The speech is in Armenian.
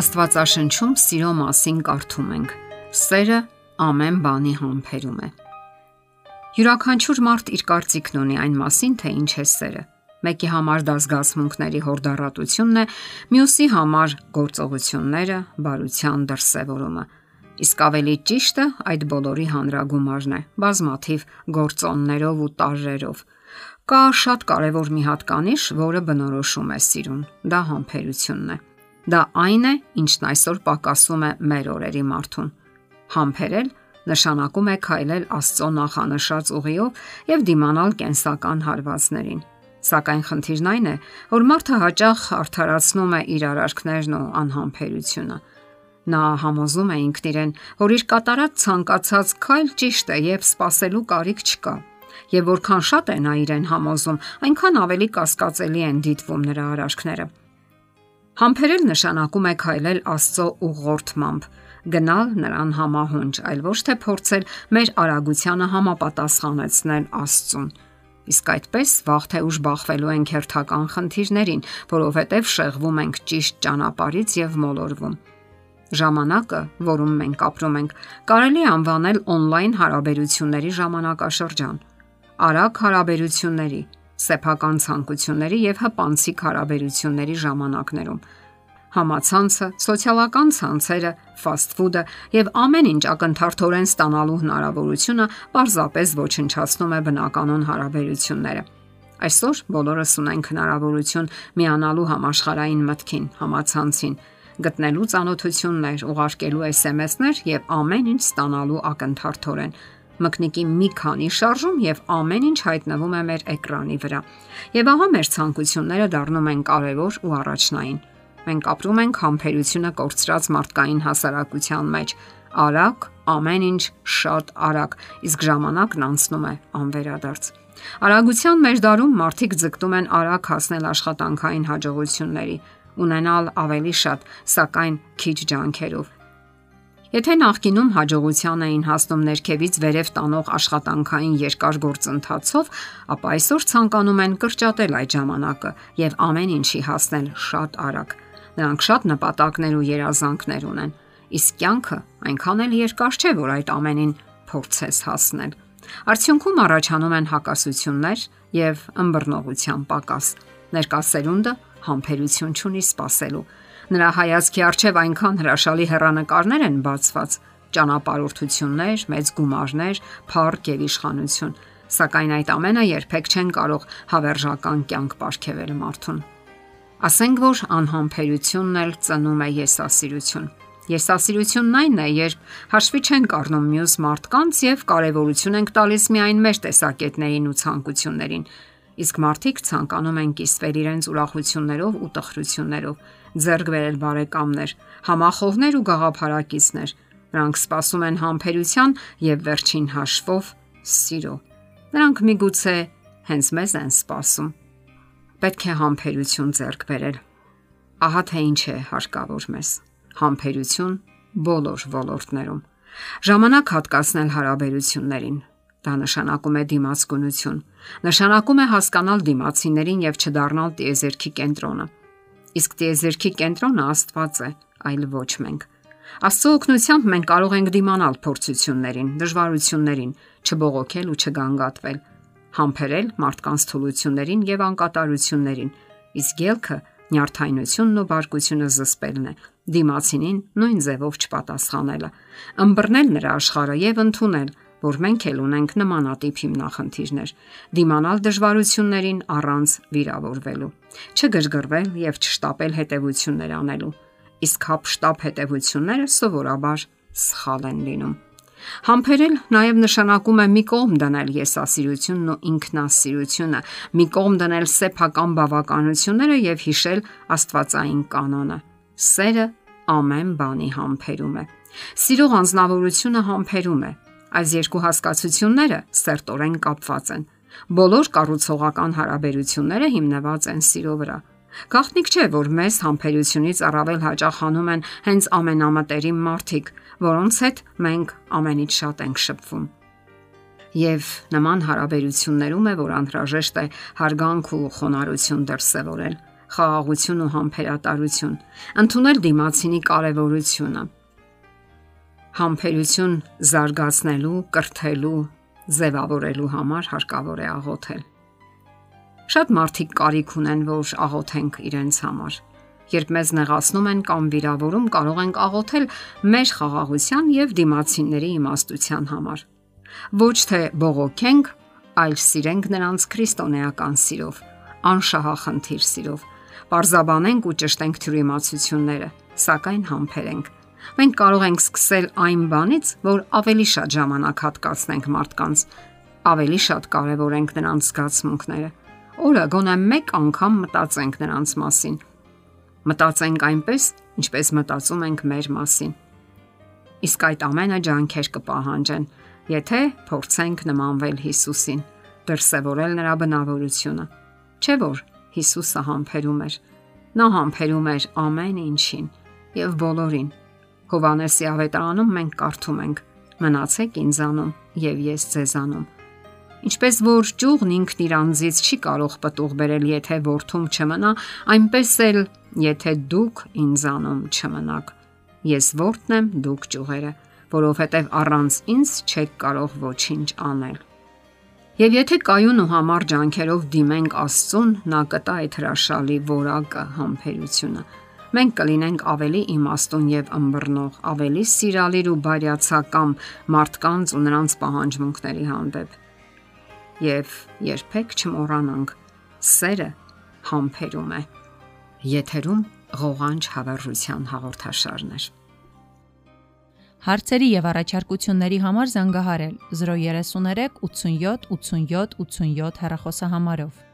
Աստվածաշնչում սիրո մասին կարդում ենք. Սերը ամեն բանի համբերում է։ Յուրաքանչյուր մարդ իր կարծիքն ունի այն մասին, թե ինչ է սերը։ Մեկի համար դա զգացմունքների հորդառատությունն է, մյուսի համար գործողությունները, բարության դրսևորումը։ Իսկ ավելի ճիշտը այդ բոլորի հանրագումարն է՝ բազմաթիվ գործոններով ու տարրերով։ Կա շատ կարևոր մի հատկանիշ, որը բնորոշում է սիրուն։ Դա համբերությունն է։ Դա այն է, ինչն այսօր պակասում է մեր օրերի մարդուն։ Համբերել նշանակում է քայլել Աստծո նախանշած ուղիով եւ դիմանալ կենսական հարվածներին։ Սակայն խնդիրն այն է, որ մարդը հաճախ արդարացնում է իր արարքներն ու անհամբերությունը։ Նա համոզում է ինքն իրեն, որ իր կատարած ցանկացած քայլ ճիշտ է եւ սпасելու կարիք չկա։ Եվ որքան շատ է նա իրեն համոզում, այնքան ավելի կասկածելի են դիտվում նրա արարքները։ Համբերել նշանակում է քայլել Աստծո ուղղորդմամբ, գնալ նրան համահունչ, այլ ոչ թե փորձել մեր արագությանը համապատասխանեցնել Աստծուն։ Իսկ այդպես վաղ թե ուշ բախվելու ենք հերթական խնդիրներին, որովհետև շեղվում ենք ճիշտ ճանապարից եւ մոլորվում։ Ժամանակը, որում մենք ապրում ենք, կարելի անվանել on-line հարաբերությունների ժամանակաշրջան։ Արագ հարաբերությունների, սեփական ցանկությունների եւ հպանցիկ հարաբերությունների ժամանակներում համացանցը, սոցիալական ցանցերը, ֆաստ ֆուդը եւ ամեն ինչ ակնթարթորեն ստանալու հնարավորությունը պարզապես ոչնչացնում է բնականon հարաբերությունները։ Այսօր բոլորս ունենք հնարավորություն միանալու համաշխարային մտքին, համացանցին, գտնելու ծանոթություններ, ուղարկելու SMS-ներ եւ ամեն ինչ ստանալու ակնթարթորեն մկնիկի մի քանի շարժում եւ ամեն ինչ հայտնվում է մեր էկրանի վրա։ Եվ ահա մեր ցանկությունները դառնում են կարևոր ու առաջնային։ Մենք ապրում ենք համբերությունը կորցրած մարդկային հասարակության մեջ։ Արագ, ամեն ինչ շատ արագ, իսկ ժամանակն անցնում է անվերադարձ։ Արագության մեջ դարում մարդիկ ձգտում են արագ հասնել աշխատանքային հաջողությունների, ունենալ ավելի շատ, սակայն քիչ ջանքերով։ Եթե նախկինում հաջողության էին հասնում ներքևից վերև տանող աշխատանքային երկար գործընթացով, ապա այսօր ցանկանում են կրճատել այդ ժամանակը եւ ամեն ինչի հասնել շատ արագ։ Նրանք շատ նպատակներ ու երազանքներ ունեն, իսկ կյանքը այնքան էլ երկար չէ, որ այդ ամենին փորձես հասնել։ Արդյունքում առաջանում են հակասություններ եւ ըմբռնողության պակաս։ Ներկա սերունդը համբերություն չունի սпасելու Նրա հայացքի առջև այնքան հրաշալի հերանեկարներ են բացված, ճանապարհորդություններ, մեծ գումարներ, փառք եւ իշխանություն, սակայն այդ ամենը երբեք չեն կարող հավերժական կյանք ապարգևել մարդուն։ Ասենք որ անհամբերությունն էլ ծնում է եսասիրություն։ Եսասիրությունն այն է, երբ հաշվի չենք առնում մյուս մարդկանց եւ կարեւորություն ենք տալիս միայն մեր տեսակետներին ու ցանկություններին իսկ մարդիկ ցանկանում են կիսվել իրենց ուրախություններով ու տխրություններով, ձեռք բերել բարեկամներ, համախոհներ ու գաղափարակիցներ։ Նրանք սպասում են համբերության եւ վերջին հաշվով սիրո։ Նրանք միգուցե հենց մեզ են սպասում։ Պետք է համբերություն ձեռք բերել։ Ահա թե ինչ է հարկավոր մեզ։ Համբերություն բոլոր ոլորտներում։ Ժամանակ հատկացնել հարաբերություններին, Դա նշանակում է դիմացկունություն։ Նշանակում է հասկանալ դիմացիներին եւ չդառնալ տիեզերքի կենտրոնը։ Իսկ տիեզերքի կենտրոնը Աստված է, այլ ոչ մենք։ Աստծո օգնությամբ մենք կարող ենք դիմանալ փորձություններին, դժվարություններին, չբողոքել ու չգանգատվել համբերել մարդկանց թուլություններին եւ անկատարություններին, իսկ ելքը նյարդայնությունն ու բարկությունը զսպելն է։ Դիմացինին նույն ձևով չպատասխանելը, ըմբռնել նրա աշխարհը եւ ընդունել, որ մենք էլ ունենք նմանատիպ հիմնախնդիրներ։ Դիմանալ դժվարություններին առանց վիրավորվելու, չգժգռվել եւ չշտապել հետեւություններ անելու։ Իսկ հապշտապ հետեւությունները սովորաբար սխալ են լինում։ Համբերել նաև նշանակում է մի կողմ դնել եսասիրությունն ու ինքնասիրությունը, մի կողմ դնել սեփական բավականությունները եւ հիշել Աստվածային կանոնը։ Սերը ամեն բանի համբերում է։ Սիրող անznավորությունը համբերում է։ Այս երկու հասկացությունները սերտորեն կապված են։ Բոլոր կառուցողական հարաբերությունները հիմնված են սիրո վրա։ Գաղտնիք չէ, որ մեզ համբերությունից առավել հաճախանում են հենց ամենամտերիմ մարդիկ, որոնց հետ մենք ամենից շատ ենք շփվում։ Եվ նման հարաբերություններում է, որ անհրաժեշտ է հարգանք ու խոնարհություն դրսևորել։ խաղաղություն ու համբերատարություն, ընդունել դիմացինի կարևորությունը։ Համբերություն զարգացնելու, կրթելու, ձևավորելու համար հարկավոր է աղոթել։ Շատ մարդիկ կարիք ունեն, որ աղոթենք իրենց համար Երբ մեզ նեղացնում են կամ վիրավորում, կարող ենք աղոթել մեր խաղաղության եւ դիմացինների իմաստության համար։ Ոչ թե բողոքենք, այլ սիրենք նրանց քրիստոնեական սիրով, անշահախնդիր սիրով։ Պարզաբանենք ու ճշտենք թյուրիմացությունները, սակայն համբերենք։ Մենք կարող ենք սկսել այն բանից, որ ավելի շատ ժամանակ հատկացնենք մարդկանց, ավելի շատ կարևորենք նրանց զգացմունքները։ Օրը գոնե մեկ անգամ մտածենք նրանց մասին Մտածենք այնպես, ինչպես մտածում ենք մեր մասին։ Իսկ այդ ամենը ջանքեր կպահանջեն, եթե փորձենք նմանվել Հիսուսին, դրսևորել նրա բնավորությունը։ Չէ՞ որ Հիսուսը համբերում էր։ Նա համբերում էր ամեն ինչին եւ բոլորին։ Հովանեսի ավետարանում մենք կարդում ենք. Մնացեք ինձանում եւ ես ձեզանում։ Ինչպես որ ճյուղն ինքն իր անձից չի կարող պատուղ բերել, եթե ворթում չմնա, այնպես էլ եթե դուք ինձանում չմնաք։ Ես ворթն եմ, դուք ճյուղերը, որովհետև առանց ինձ չեք կարող ոչինչ անել։ Եվ եթե կայուն ու համառ ջանքերով դիմենք Աստծուն, նա կտա այդ հրաշալի որակը, համբերությունը։ Մենք կլինենք ավելի իմաստուն եւ ըմբռնող, ավելի սիրալիր ու բարյացակամ մարդկանց ու նրանց պահանջմունքների հանդեպ եւ երբեք չմոռանանք սերը համբերում է եթերում ղողանջ հավերժության հաղորդաշարներ Հարցերի եւ առաջարկությունների համար զանգահարել 033 87 87 87 հեռախոսահամարով